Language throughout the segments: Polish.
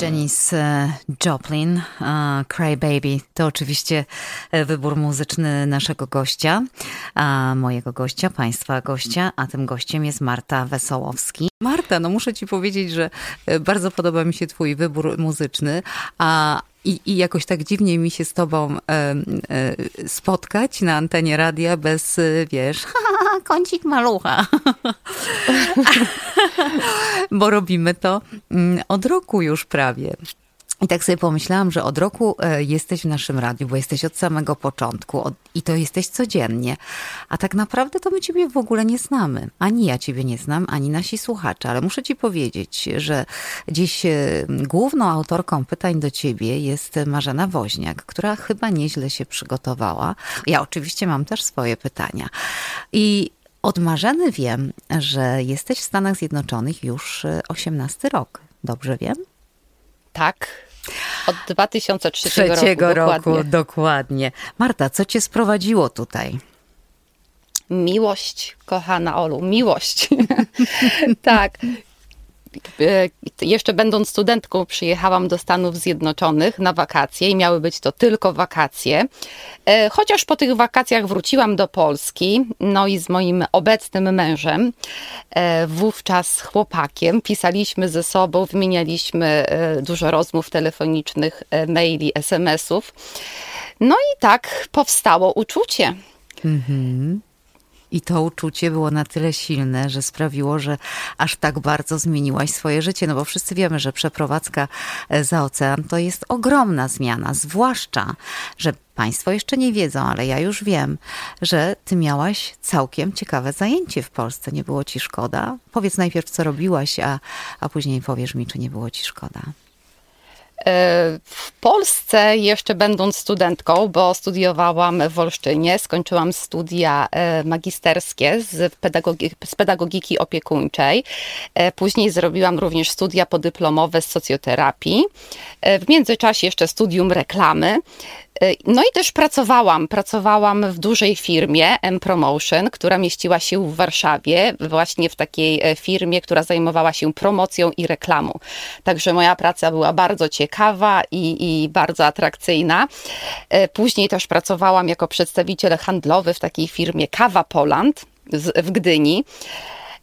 Janis e, Joplin, Cry Baby. To oczywiście e, wybór muzyczny naszego gościa, mojego gościa, państwa gościa, a tym gościem jest Marta Wesołowski. Marta, no muszę ci powiedzieć, że e, bardzo podoba mi się twój wybór muzyczny, a i, I jakoś tak dziwnie mi się z tobą e, e, spotkać na antenie radia bez, wiesz, kącik malucha. Bo robimy to mm, od roku już prawie. I tak sobie pomyślałam, że od roku e, jesteś w naszym radiu, bo jesteś od samego początku od, i to jesteś codziennie. A tak naprawdę to my ciebie w ogóle nie znamy. Ani ja ciebie nie znam, ani nasi słuchacze. Ale muszę ci powiedzieć, że dziś e, główną autorką pytań do ciebie jest Marzena Woźniak, która chyba nieźle się przygotowała. Ja oczywiście mam też swoje pytania. I od Marzeny wiem, że jesteś w Stanach Zjednoczonych już 18 e, rok. Dobrze wiem? Tak, od 2003 Trzeciego roku. roku dokładnie. dokładnie. Marta, co cię sprowadziło tutaj? Miłość, kochana Olu, miłość. tak. E, jeszcze będąc studentką, przyjechałam do Stanów Zjednoczonych na wakacje i miały być to tylko wakacje. E, chociaż po tych wakacjach wróciłam do Polski, no i z moim obecnym mężem, e, wówczas chłopakiem, pisaliśmy ze sobą, wymienialiśmy dużo rozmów telefonicznych, maili, SMS-ów. No i tak powstało uczucie. Mhm. I to uczucie było na tyle silne, że sprawiło, że aż tak bardzo zmieniłaś swoje życie. No bo wszyscy wiemy, że przeprowadzka e, za ocean to jest ogromna zmiana, zwłaszcza, że Państwo jeszcze nie wiedzą, ale ja już wiem, że ty miałaś całkiem ciekawe zajęcie w Polsce. Nie było ci szkoda? Powiedz najpierw, co robiłaś, a, a później powiesz mi, czy nie było ci szkoda. W Polsce, jeszcze będąc studentką, bo studiowałam w Olsztynie, skończyłam studia e, magisterskie z pedagogiki, z pedagogiki opiekuńczej. E, później zrobiłam również studia podyplomowe z socjoterapii. E, w międzyczasie jeszcze studium reklamy. E, no i też pracowałam. Pracowałam w dużej firmie M-Promotion, która mieściła się w Warszawie, właśnie w takiej e, firmie, która zajmowała się promocją i reklamą. Także moja praca była bardzo ciekawa i, i bardzo atrakcyjna. E, później też pracowałam jako przedstawiciel handlowy w takiej firmie Kawa Poland w Gdyni.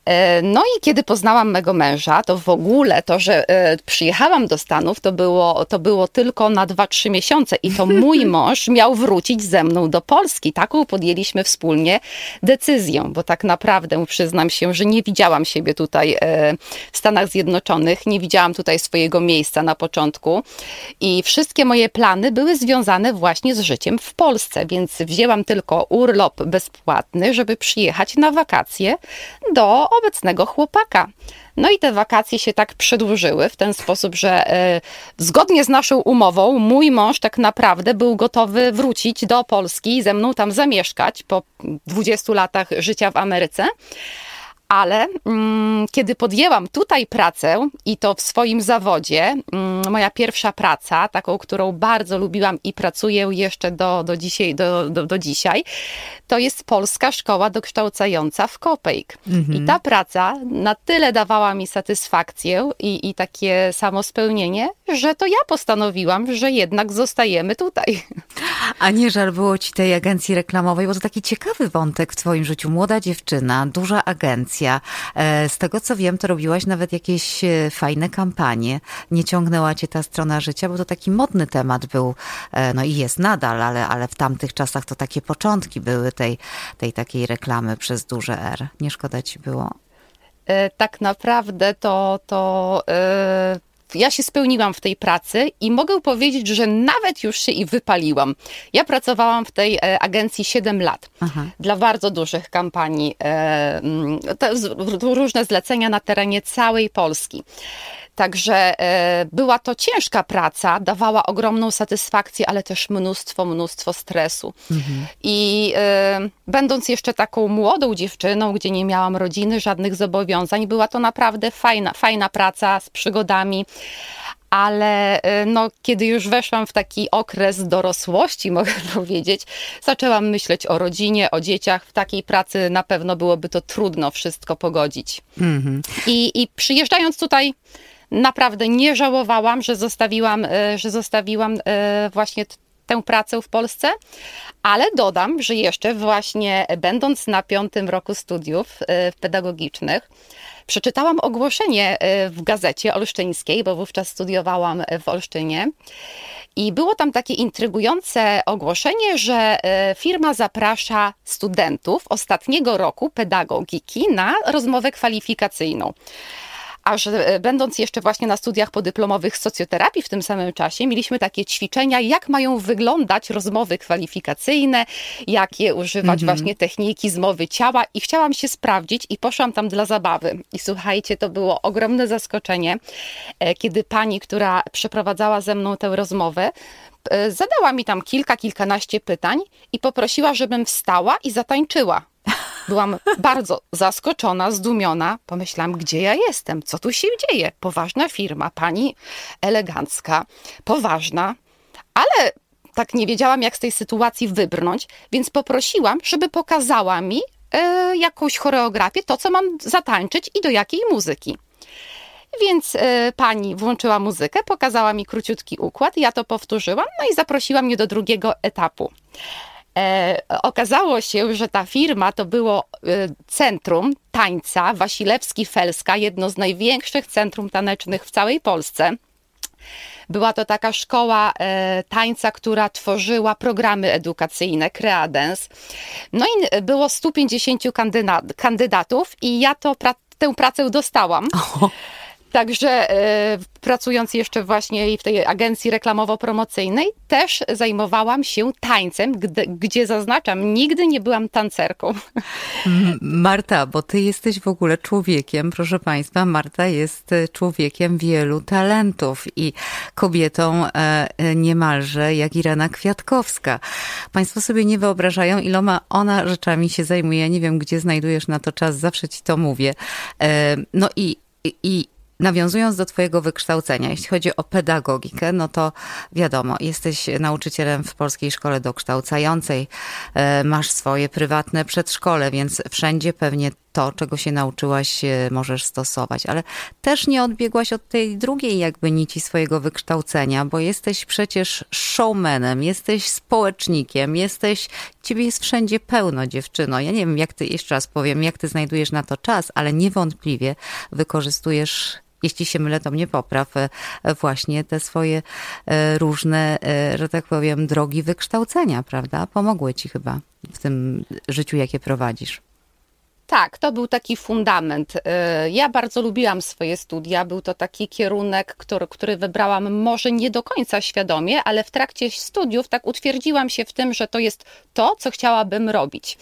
E, no i kiedy poznałam mego męża, to w ogóle to, że e, przyjechałam do Stanów, to było, to było tylko na 2-3 miesiące i to mój mąż miał wrócić ze mną do Polski. Taką podjęliśmy wspólnie decyzję, bo tak naprawdę przyznam się, że nie widziałam siebie tutaj e, w Stanach Zjednoczonych, nie widziałam tutaj swojego miejsca na początku i wszystkie moje plany były związane właśnie z życiem w Polsce, więc wzięłam tylko urlop bezpłatny, żeby przyjechać na wakacje do obecnego chłopaka. No i te wakacje się tak przedłużyły w ten sposób, że e, zgodnie z naszą umową mój mąż tak naprawdę był gotowy wrócić do Polski i ze mną tam zamieszkać po 20 latach życia w Ameryce ale mm, kiedy podjęłam tutaj pracę i to w swoim zawodzie, mm, moja pierwsza praca, taką, którą bardzo lubiłam i pracuję jeszcze do, do, dzisiaj, do, do, do dzisiaj, to jest Polska Szkoła Dokształcająca w Kopejk. Mhm. I ta praca na tyle dawała mi satysfakcję i, i takie samospełnienie, że to ja postanowiłam, że jednak zostajemy tutaj. A nie żal było ci tej agencji reklamowej, bo to taki ciekawy wątek w twoim życiu. Młoda dziewczyna, duża agencja, E, z tego co wiem, to robiłaś nawet jakieś e, fajne kampanie. Nie ciągnęła cię ta strona życia, bo to taki modny temat był, e, no i jest nadal, ale, ale w tamtych czasach to takie początki były tej, tej takiej reklamy przez duże R. Nie szkoda ci było? Tak naprawdę to, to ja się spełniłam w tej pracy i mogę powiedzieć, że nawet już się i wypaliłam. Ja pracowałam w tej e, agencji 7 lat Aha. dla bardzo dużych kampanii, e, mm, różne zlecenia na terenie całej Polski. Także e, była to ciężka praca, dawała ogromną satysfakcję, ale też mnóstwo, mnóstwo stresu. Mhm. I e, będąc jeszcze taką młodą dziewczyną, gdzie nie miałam rodziny, żadnych zobowiązań, była to naprawdę fajna, fajna praca z przygodami ale e, no, kiedy już weszłam w taki okres dorosłości, mogę powiedzieć, zaczęłam myśleć o rodzinie, o dzieciach. W takiej pracy na pewno byłoby to trudno wszystko pogodzić. Mm -hmm. I, I przyjeżdżając tutaj Naprawdę nie żałowałam, że zostawiłam, e, że zostawiłam e, właśnie tę pracę w Polsce, ale dodam, że jeszcze właśnie będąc na piątym roku studiów pedagogicznych, przeczytałam ogłoszenie w gazecie olsztyńskiej, bo wówczas studiowałam w Olsztynie. I było tam takie intrygujące ogłoszenie, że firma zaprasza studentów ostatniego roku pedagogiki na rozmowę kwalifikacyjną aż e, będąc jeszcze właśnie na studiach podyplomowych socjoterapii w tym samym czasie, mieliśmy takie ćwiczenia, jak mają wyglądać rozmowy kwalifikacyjne, jakie używać mhm. właśnie techniki zmowy ciała i chciałam się sprawdzić i poszłam tam dla zabawy. I słuchajcie, to było ogromne zaskoczenie, e, kiedy pani, która przeprowadzała ze mną tę rozmowę, e, zadała mi tam kilka, kilkanaście pytań i poprosiła, żebym wstała i zatańczyła. Byłam bardzo zaskoczona, zdumiona. Pomyślałam, gdzie ja jestem, co tu się dzieje. Poważna firma, pani elegancka, poważna, ale tak nie wiedziałam, jak z tej sytuacji wybrnąć, więc poprosiłam, żeby pokazała mi e, jakąś choreografię, to co mam zatańczyć i do jakiej muzyki. Więc e, pani włączyła muzykę, pokazała mi króciutki układ, ja to powtórzyłam, no i zaprosiła mnie do drugiego etapu. E, okazało się, że ta firma to było e, centrum tańca Wasilewski-Felska, jedno z największych centrum tanecznych w całej Polsce. Była to taka szkoła e, tańca, która tworzyła programy edukacyjne, Creadens. No i było 150 kandydatów i ja to tę pracę dostałam. Także e, pracując jeszcze właśnie w tej agencji reklamowo-promocyjnej, też zajmowałam się tańcem, gdzie, gdzie zaznaczam, nigdy nie byłam tancerką. Marta, bo ty jesteś w ogóle człowiekiem, proszę Państwa, Marta jest e, człowiekiem wielu talentów i kobietą e, niemalże jak Irena Kwiatkowska. Państwo sobie nie wyobrażają, iloma ona rzeczami się zajmuje. Nie wiem, gdzie znajdujesz na to czas, zawsze ci to mówię. No i, i Nawiązując do Twojego wykształcenia, jeśli chodzi o pedagogikę, no to wiadomo, jesteś nauczycielem w Polskiej Szkole Dokształcającej, e, masz swoje prywatne przedszkole, więc wszędzie pewnie to, czego się nauczyłaś, możesz stosować, ale też nie odbiegłaś od tej drugiej jakby nici swojego wykształcenia, bo jesteś przecież showmanem, jesteś społecznikiem, jesteś, ciebie jest wszędzie pełno, dziewczyno. Ja nie wiem, jak ty, jeszcze raz powiem, jak ty znajdujesz na to czas, ale niewątpliwie wykorzystujesz jeśli się mylę, to mnie popraw, e, właśnie te swoje e, różne, e, że tak powiem, drogi wykształcenia, prawda? Pomogły ci chyba w tym życiu, jakie prowadzisz. Tak, to był taki fundament. Y, ja bardzo lubiłam swoje studia. Był to taki kierunek, który, który wybrałam może nie do końca świadomie, ale w trakcie studiów tak utwierdziłam się w tym, że to jest to, co chciałabym robić.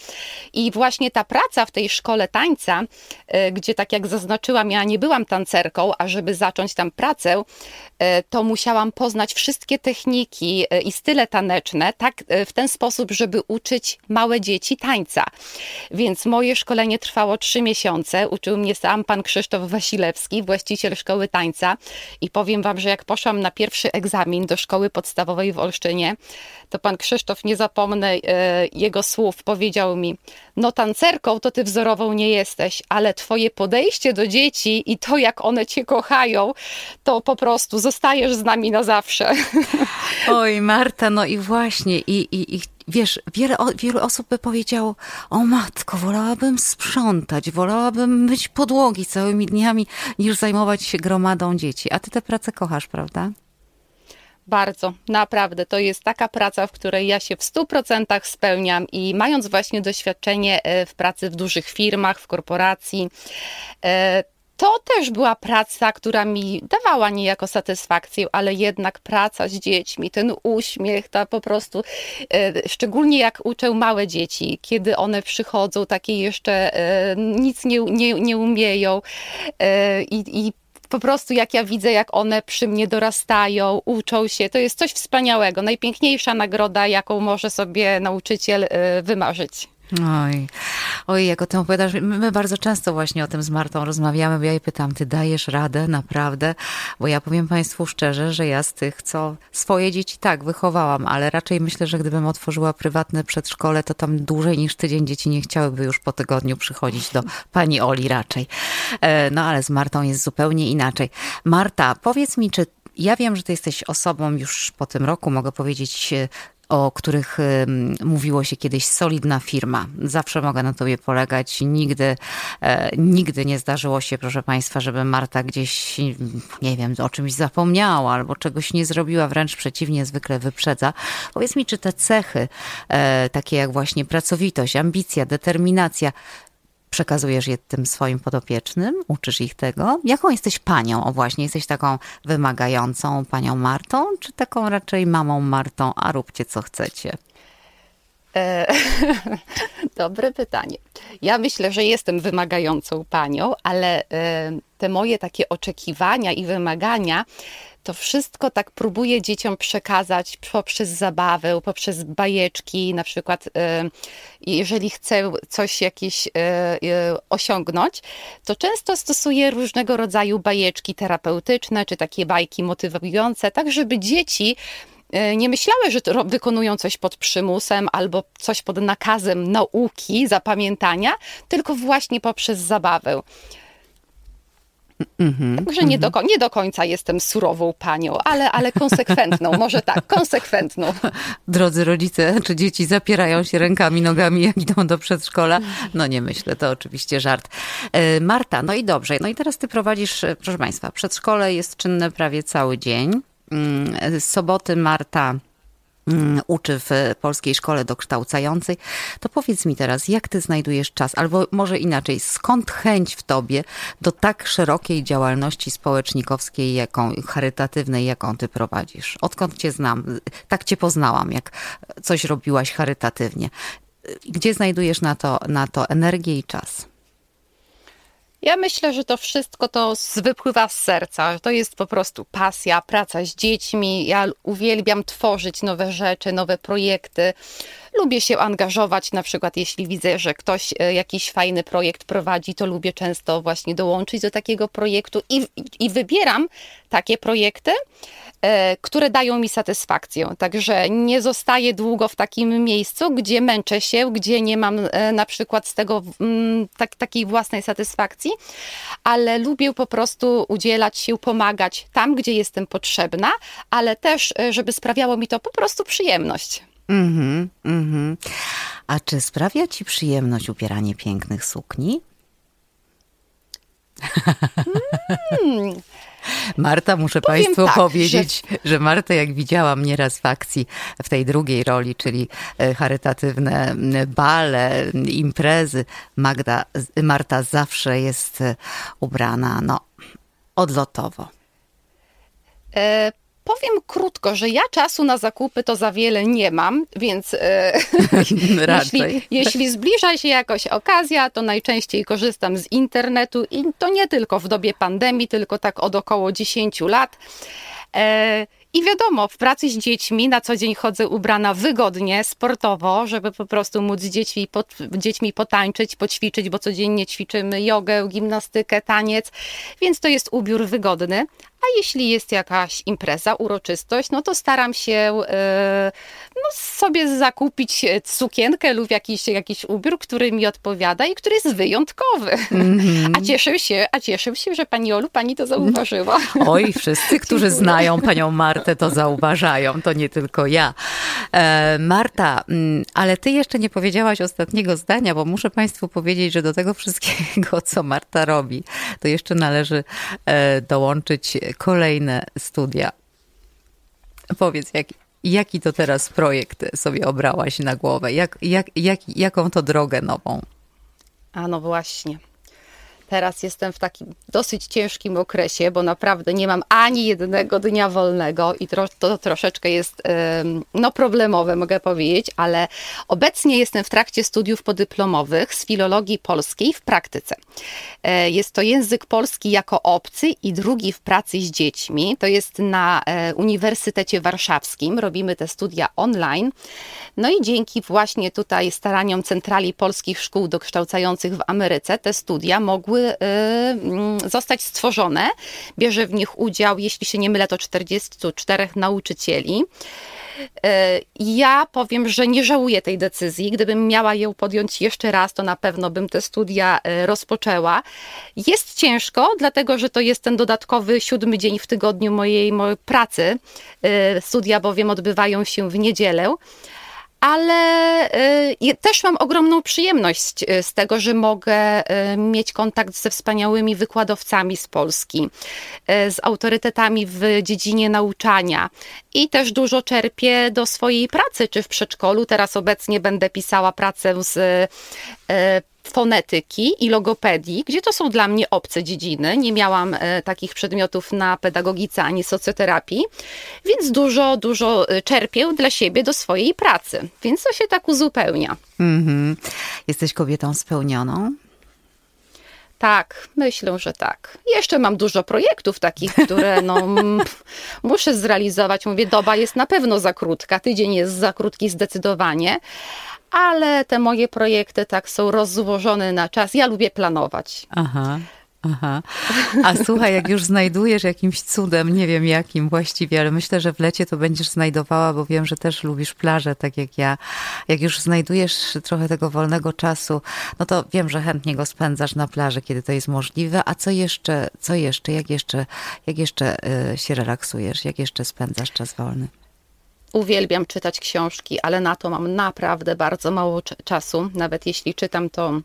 I właśnie ta praca w tej szkole tańca, y, gdzie tak jak zaznaczyłam, ja nie byłam tancerką, a żeby zacząć tam pracę, y, to musiałam poznać wszystkie techniki i style taneczne, tak w ten sposób, żeby uczyć małe dzieci tańca. Więc moje szkolenie trwało trzy miesiące. Uczył mnie sam pan Krzysztof Wasilewski, właściciel szkoły tańca. I powiem wam, że jak poszłam na pierwszy egzamin do szkoły podstawowej w Olsztynie, to pan Krzysztof, nie zapomnę e, jego słów, powiedział mi: No, tancerką to ty wzorową nie jesteś, ale twoje podejście do dzieci i to, jak one cię kochają, to po prostu zostajesz z nami na zawsze. Oj, Marta, no i właśnie, i, i, i wiesz, wiele, wielu osób by powiedziało, o matko, wolałabym sprzątać, wolałabym myć podłogi całymi dniami, niż zajmować się gromadą dzieci. A ty tę pracę kochasz, prawda? Bardzo, naprawdę. To jest taka praca, w której ja się w 100% spełniam i mając właśnie doświadczenie e, w pracy w dużych firmach, w korporacji, e, to też była praca, która mi dawała niejako satysfakcję, ale jednak praca z dziećmi, ten uśmiech, ta po prostu, e, szczególnie jak uczę małe dzieci, kiedy one przychodzą, takie jeszcze e, nic nie, nie, nie umieją e, i, i po prostu jak ja widzę, jak one przy mnie dorastają, uczą się, to jest coś wspaniałego. Najpiękniejsza nagroda, jaką może sobie nauczyciel wymarzyć. Oj, oj, jak o tym opowiadasz, my bardzo często właśnie o tym z Martą rozmawiamy, bo ja jej pytam, ty dajesz radę, naprawdę? Bo ja powiem Państwu szczerze, że ja z tych, co swoje dzieci tak wychowałam, ale raczej myślę, że gdybym otworzyła prywatne przedszkole, to tam dłużej niż tydzień dzieci nie chciałyby już po tygodniu przychodzić do pani Oli raczej. E, no ale z Martą jest zupełnie inaczej. Marta, powiedz mi, czy ja wiem, że ty jesteś osobą już po tym roku, mogę powiedzieć, o których mówiło się kiedyś solidna firma. Zawsze mogę na tobie polegać. Nigdy, e, nigdy nie zdarzyło się, proszę Państwa, żeby Marta gdzieś, nie wiem, o czymś zapomniała albo czegoś nie zrobiła, wręcz przeciwnie, zwykle wyprzedza. Powiedz mi, czy te cechy, e, takie jak właśnie pracowitość, ambicja, determinacja, przekazujesz je tym swoim podopiecznym? Uczysz ich tego? Jaką jesteś panią? O właśnie, jesteś taką wymagającą panią Martą, czy taką raczej mamą Martą, a róbcie co chcecie? E, dobre pytanie. Ja myślę, że jestem wymagającą panią, ale e, te moje takie oczekiwania i wymagania to wszystko tak próbuję dzieciom przekazać poprzez zabawę, poprzez bajeczki, na przykład e, jeżeli chcę coś jakieś osiągnąć, to często stosuję różnego rodzaju bajeczki terapeutyczne, czy takie bajki motywujące, tak żeby dzieci nie myślały, że wykonują coś pod przymusem albo coś pod nakazem nauki, zapamiętania, tylko właśnie poprzez zabawę. Mm-hmm, Także nie, do, nie do końca jestem surową panią, ale, ale konsekwentną, może tak, konsekwentną. Drodzy rodzice, czy dzieci zapierają się rękami, nogami, jak idą do przedszkola? No nie myślę, to oczywiście żart. E, Marta, no i dobrze, no i teraz ty prowadzisz, e, proszę Państwa, przedszkole jest czynne prawie cały dzień. Mm, z soboty Marta mm, uczy w polskiej szkole dokształcającej, to powiedz mi teraz, jak ty znajdujesz czas, albo może inaczej, skąd chęć w tobie do tak szerokiej działalności społecznikowskiej, jaką, charytatywnej, jaką ty prowadzisz? Odkąd cię znam? Tak cię poznałam, jak coś robiłaś charytatywnie. Gdzie znajdujesz na to, na to energię i czas? Ja myślę, że to wszystko to wypływa z serca. To jest po prostu pasja, praca z dziećmi. Ja uwielbiam tworzyć nowe rzeczy, nowe projekty. Lubię się angażować, na przykład jeśli widzę, że ktoś e, jakiś fajny projekt prowadzi, to lubię często właśnie dołączyć do takiego projektu i, i wybieram takie projekty, które dają mi satysfakcję. Także nie zostaję długo w takim miejscu, gdzie męczę się, gdzie nie mam e, na przykład z tego mm, tak, takiej własnej satysfakcji, ale lubię po prostu udzielać się, pomagać tam, gdzie jestem potrzebna, ale też, żeby sprawiało mi to po prostu przyjemność. Mhm, mhm. A czy sprawia ci przyjemność ubieranie pięknych sukni? Hmm. Marta, muszę Powiem Państwu tak, powiedzieć, że... że Marta, jak widziałam nieraz w akcji w tej drugiej roli, czyli e, charytatywne bale, imprezy, Magda, Marta zawsze jest e, ubrana no, odlotowo. E Powiem krótko, że ja czasu na zakupy to za wiele nie mam, więc e, jeśli, jeśli zbliża się jakaś okazja, to najczęściej korzystam z internetu i to nie tylko w dobie pandemii, tylko tak od około 10 lat. E, i wiadomo, w pracy z dziećmi na co dzień chodzę ubrana wygodnie, sportowo, żeby po prostu móc z dziećmi, pod, dziećmi potańczyć, poćwiczyć, bo codziennie ćwiczymy jogę, gimnastykę, taniec, więc to jest ubiór wygodny. A jeśli jest jakaś impreza, uroczystość, no to staram się e, no, sobie zakupić sukienkę lub jakiś, jakiś ubiór, który mi odpowiada i który jest wyjątkowy. Mm -hmm. A cieszę się, a cieszę się, że pani Olu, pani to zauważyła. Oj, wszyscy, którzy znają panią Martę, to zauważają, to nie tylko ja. E, Marta, mm, ale ty jeszcze nie powiedziałaś ostatniego zdania, bo muszę państwu powiedzieć, że do tego wszystkiego, co Marta robi, to jeszcze należy e, dołączyć kolejne studia. Powiedz, jak, jaki to teraz projekt sobie obrałaś na głowę? Jak, jak, jak, jaką to drogę nową? A no właśnie. Teraz jestem w takim dosyć ciężkim okresie, bo naprawdę nie mam ani jednego dnia wolnego i to, to troszeczkę jest no, problemowe, mogę powiedzieć, ale obecnie jestem w trakcie studiów podyplomowych z filologii polskiej w praktyce. E, jest to język polski jako obcy i drugi w pracy z dziećmi. To jest na e, Uniwersytecie Warszawskim. Robimy te studia online. No i dzięki właśnie tutaj staraniom Centrali Polskich Szkół Dokształcających w Ameryce te studia mogły y, mm, zostać stworzone. Bierze w nich udział, jeśli się nie mylę, to 44 nauczycieli. Y, ja powiem, że nie żałuję tej decyzji. Gdybym miała ją podjąć jeszcze raz, to na pewno bym te studia y, rozpoczęła. Jest ciężko, dlatego że to jest ten dodatkowy siódmy dzień w tygodniu mojej, mojej pracy. Studia bowiem odbywają się w niedzielę ale y, też mam ogromną przyjemność y, z tego, że mogę y, mieć kontakt ze wspaniałymi wykładowcami z Polski, z autorytetami w dziedzinie nauczania i też dużo czerpię do swojej pracy, czy w przedszkolu. Teraz obecnie będę pisała pracę z fonetyki i logopedii, gdzie to są dla mnie obce dziedziny. Nie miałam e, takich przedmiotów na pedagogice ani socjoterapii, więc dużo, dużo e, czerpię dla siebie do swojej pracy. Więc to się tak uzupełnia. Mm-hmm. Jesteś kobietą spełnioną? Tak, myślę, że tak. Jeszcze mam dużo projektów takich, które no, muszę zrealizować. Mówię, doba jest na pewno za krótka, tydzień jest za krótki zdecydowanie, ale te moje projekty tak są rozłożone na czas. Ja lubię planować. Aha. Aha. A słuchaj, jak już znajdujesz jakimś cudem, nie wiem jakim właściwie, ale myślę, że w lecie to będziesz znajdowała, bo wiem, że też lubisz plażę, tak jak ja. Jak już znajdujesz trochę tego wolnego czasu, no to wiem, że chętnie go spędzasz na plaży, kiedy to jest możliwe. A co jeszcze, co jeszcze, jak jeszcze, jak jeszcze y, się relaksujesz, jak jeszcze spędzasz czas wolny? Uwielbiam czytać książki, ale na to mam naprawdę bardzo mało czasu. Nawet jeśli czytam, to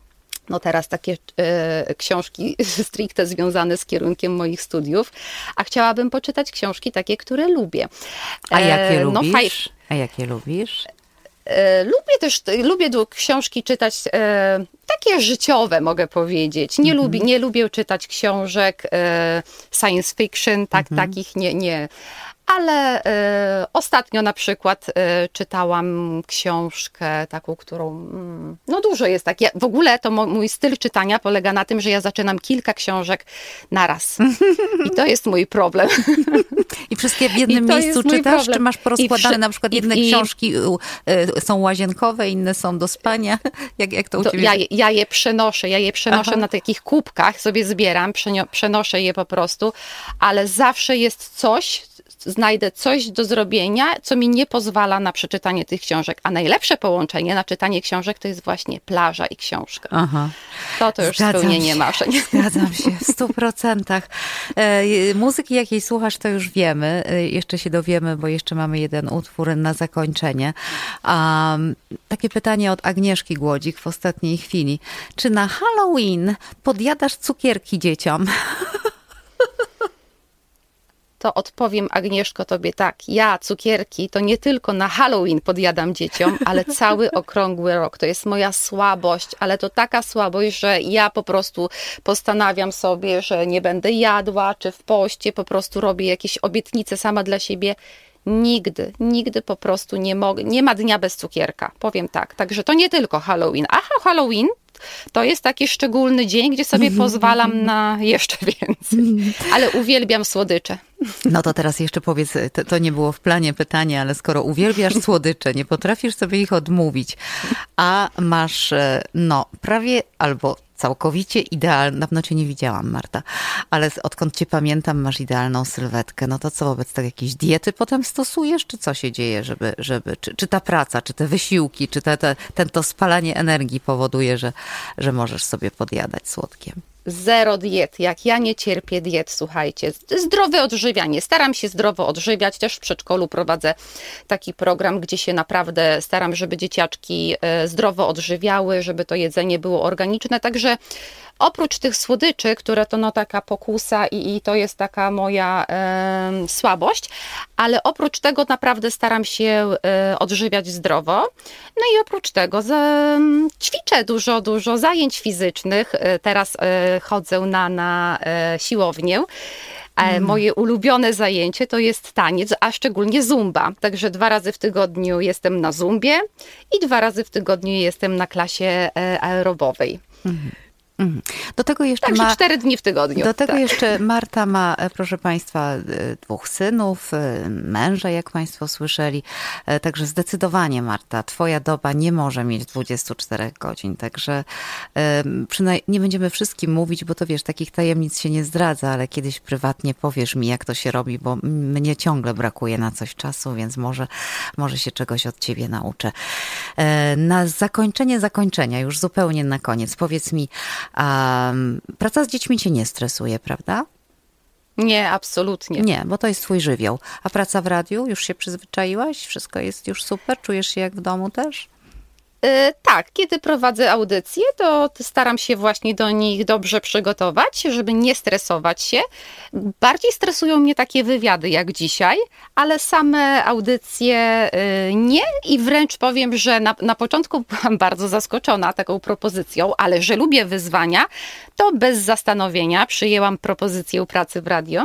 no teraz takie e, książki stricte związane z kierunkiem moich studiów, a chciałabym poczytać książki takie, które lubię. A jakie e, no, lubisz? A jakie lubisz? E, lubię też, lubię książki czytać e, takie życiowe, mogę powiedzieć. Nie, lubię, mhm. nie lubię czytać książek e, science fiction, tak, mhm. takich nie, nie ale y, ostatnio na przykład y, czytałam książkę taką, którą mm, no dużo jest tak. Ja, w ogóle to mój styl czytania polega na tym, że ja zaczynam kilka książek naraz. I to jest mój problem. I wszystkie w jednym miejscu czytasz, czy masz porozkładane na przykład jedne i, książki y, są łazienkowe, inne są do spania? Jak, jak to u Ciebie? Ja, ja je przenoszę, ja je przenoszę Aha. na takich kubkach, sobie zbieram, przenoszę je po prostu, ale zawsze jest coś, znajdę coś do zrobienia, co mi nie pozwala na przeczytanie tych książek. A najlepsze połączenie na czytanie książek to jest właśnie plaża i książka. Aha. To to już Zgadzam spełnienie się. marzeń. Zgadzam się w stu procentach. E, muzyki, jakiej słuchasz, to już wiemy. E, jeszcze się dowiemy, bo jeszcze mamy jeden utwór na zakończenie. Um, takie pytanie od Agnieszki Głodzik w ostatniej chwili. Czy na Halloween podjadasz cukierki dzieciom? to odpowiem Agnieszko tobie tak. Ja cukierki to nie tylko na Halloween podjadam dzieciom, ale cały okrągły rok. To jest moja słabość, ale to taka słabość, że ja po prostu postanawiam sobie, że nie będę jadła, czy w poście po prostu robię jakieś obietnice sama dla siebie. Nigdy, nigdy po prostu nie mogę, nie ma dnia bez cukierka, powiem tak. Także to nie tylko Halloween. Aha, Halloween to jest taki szczególny dzień, gdzie sobie pozwalam na jeszcze więcej. Ale uwielbiam słodycze. No to teraz jeszcze powiedz, to, to, nie było w planie pytanie, ale skoro uwielbiasz słodycze, nie potrafisz sobie ich odmówić, a masz e, no prawie albo całkowicie idealna. Dawno cię nie widziałam, Marta, ale odkąd cię pamiętam, masz idealną sylwetkę. No to co wobec tego jakieś diety potem stosujesz, czy co się dzieje, żeby, żeby czy, czy ta praca, czy te wysiłki, czy te, te, ten, to spalanie energii powoduje, że, że możesz sobie podjadać słodkiem? Zero diet. Jak ja nie cierpię diet, słuchajcie. Zdrowe odżywianie. Staram się zdrowo odżywiać. Też w przedszkolu prowadzę taki program, gdzie się naprawdę staram, żeby dzieciaczki e, zdrowo odżywiały, żeby to jedzenie było organiczne. Także Oprócz tych słodyczy, które to no taka pokusa i, i to jest taka moja e, słabość, ale oprócz tego naprawdę staram się e, odżywiać zdrowo. No i oprócz tego ćwiczę dużo, dużo zajęć fizycznych. E, teraz e, chodzę na, na e, siłownię. Mm. Moje ulubione zajęcie to jest taniec, a szczególnie zumba. Także dwa razy w tygodniu jestem na zumbie i dwa razy w tygodniu jestem na klasie aerobowej. Mm. Mhm. Do tego jeszcze Także ma, cztery dni w tygodniu. Do tego tak. jeszcze Marta ma, e, proszę Państwa, e, dwóch synów, e, męża, jak Państwo słyszeli. Także zdecydowanie, Marta, Twoja doba nie może mieć 24 godzin. Także przynajmniej nie będziemy wszystkim mówić, bo to wiesz, takich tajemnic się nie zdradza, ale kiedyś prywatnie powiesz mi, jak to się robi, bo mnie ciągle brakuje na coś czasu, więc może, może się czegoś od Ciebie nauczę. Na zakończenie zakończenia, już zupełnie na koniec, powiedz mi, Um, praca z dziećmi cię nie stresuje, prawda? Nie, absolutnie. Nie, bo to jest twój żywioł. A praca w radiu, już się przyzwyczaiłaś? Wszystko jest już super? Czujesz się jak w domu też? E, tak, kiedy prowadzę audycje, to staram się właśnie do nich dobrze przygotować, żeby nie stresować się. Bardziej stresują mnie takie wywiady jak dzisiaj, ale same audycje e, nie i wręcz powiem, że na, na początku byłam bardzo zaskoczona taką propozycją, ale że lubię wyzwania, to bez zastanowienia przyjęłam propozycję pracy w radio.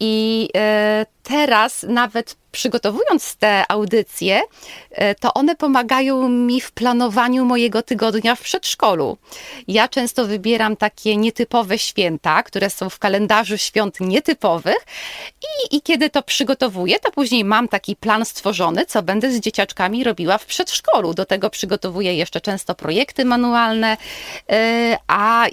I e, teraz nawet przygotowując te audycje, e, to one pomagają mi w planowaniu mojego tygodnia w przedszkolu. Ja często wybieram takie nietypowe święta, które są w kalendarzu świąt nietypowych i, i kiedy to przygotowuję, to później mam taki plan stworzony, co będę z dzieciaczkami robiła w przedszkolu. Do tego przygotowuję jeszcze często projekty manualne, e, a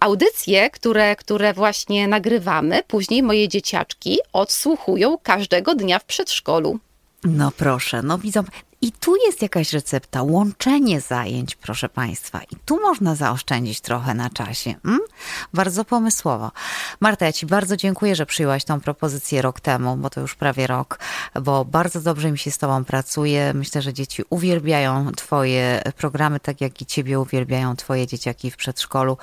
audycje, które, które właśnie nagrywamy, później moje dzieciaczki odsłuchują każdego dnia w przedszkolu. No proszę, no widzą. I tu jest jakaś recepta, łączenie zajęć, proszę Państwa. I tu można zaoszczędzić trochę na czasie. Mm? Bardzo pomysłowo. Marta, ja Ci bardzo dziękuję, że przyjęłaś tą propozycję rok temu, bo to już prawie rok, bo bardzo dobrze mi się z Tobą pracuje. Myślę, że dzieci uwielbiają Twoje programy, tak jak i Ciebie uwielbiają Twoje dzieciaki w przedszkolu.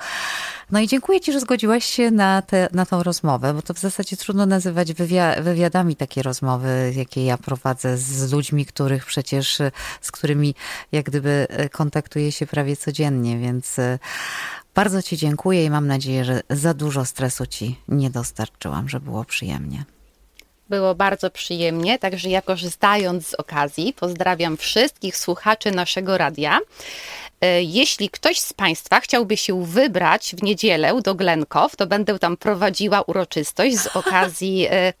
No i dziękuję Ci, że zgodziłaś się na, te, na tą rozmowę, bo to w zasadzie trudno nazywać wywia wywiadami takie rozmowy, jakie ja prowadzę z ludźmi, których przecież, z którymi jak gdyby kontaktuję się prawie codziennie, więc e, bardzo Ci dziękuję i mam nadzieję, że za dużo stresu Ci nie dostarczyłam, że było przyjemnie. Było bardzo przyjemnie, także ja korzystając z okazji pozdrawiam wszystkich słuchaczy naszego radia. E, jeśli ktoś z Państwa chciałby się wybrać w niedzielę do Glenkow, to będę tam prowadziła uroczystość z okazji e,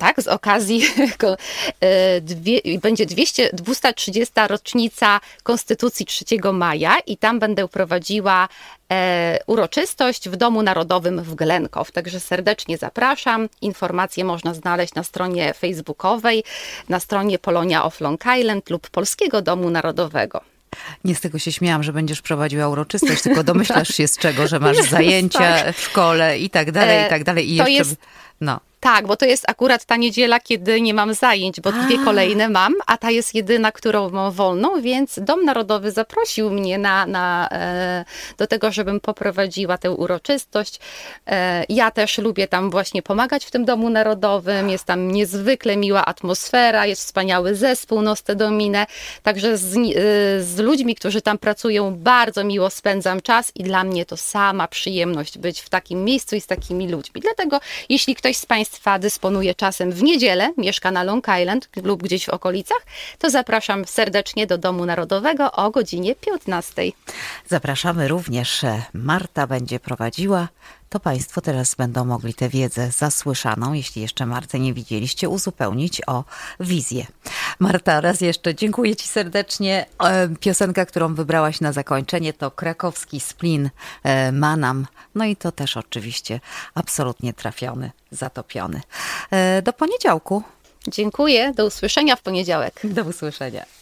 tak, z okazji e, dwie, będzie 200, 230 rocznica Konstytucji 3 maja i tam będę prowadziła e, uroczystość w Domu Narodowym w Glenkow. Także serdecznie zapraszam. Informacje można znaleźć na stronie facebookowej, na stronie Polonia of Long Island lub Polskiego Domu Narodowego. Nie z tego się śmiałam, że będziesz prowadziła uroczystość, tylko domyślasz się z czego, że masz zajęcia tak. w szkole i tak dalej, i tak dalej. I to jeszcze... jest... No. Tak, bo to jest akurat ta niedziela, kiedy nie mam zajęć, bo dwie kolejne mam, a ta jest jedyna, którą mam wolną, więc Dom Narodowy zaprosił mnie na, na, e, do tego, żebym poprowadziła tę uroczystość. E, ja też lubię tam właśnie pomagać w tym Domu Narodowym, jest tam niezwykle miła atmosfera, jest wspaniały zespół Noste Domine, także z, e, z ludźmi, którzy tam pracują, bardzo miło spędzam czas i dla mnie to sama przyjemność być w takim miejscu i z takimi ludźmi. Dlatego, jeśli ktoś z Państwa Państwa dysponuje czasem w niedzielę, mieszka na Long Island lub gdzieś w okolicach, to zapraszam serdecznie do Domu Narodowego o godzinie 15. Zapraszamy również. Marta będzie prowadziła to Państwo teraz będą mogli tę wiedzę zasłyszaną, jeśli jeszcze Martę nie widzieliście, uzupełnić o wizję. Marta, raz jeszcze dziękuję Ci serdecznie. E, piosenka, którą wybrałaś na zakończenie to krakowski splin e, Manam. No i to też oczywiście absolutnie trafiony, zatopiony. E, do poniedziałku. Dziękuję, do usłyszenia w poniedziałek. Do usłyszenia.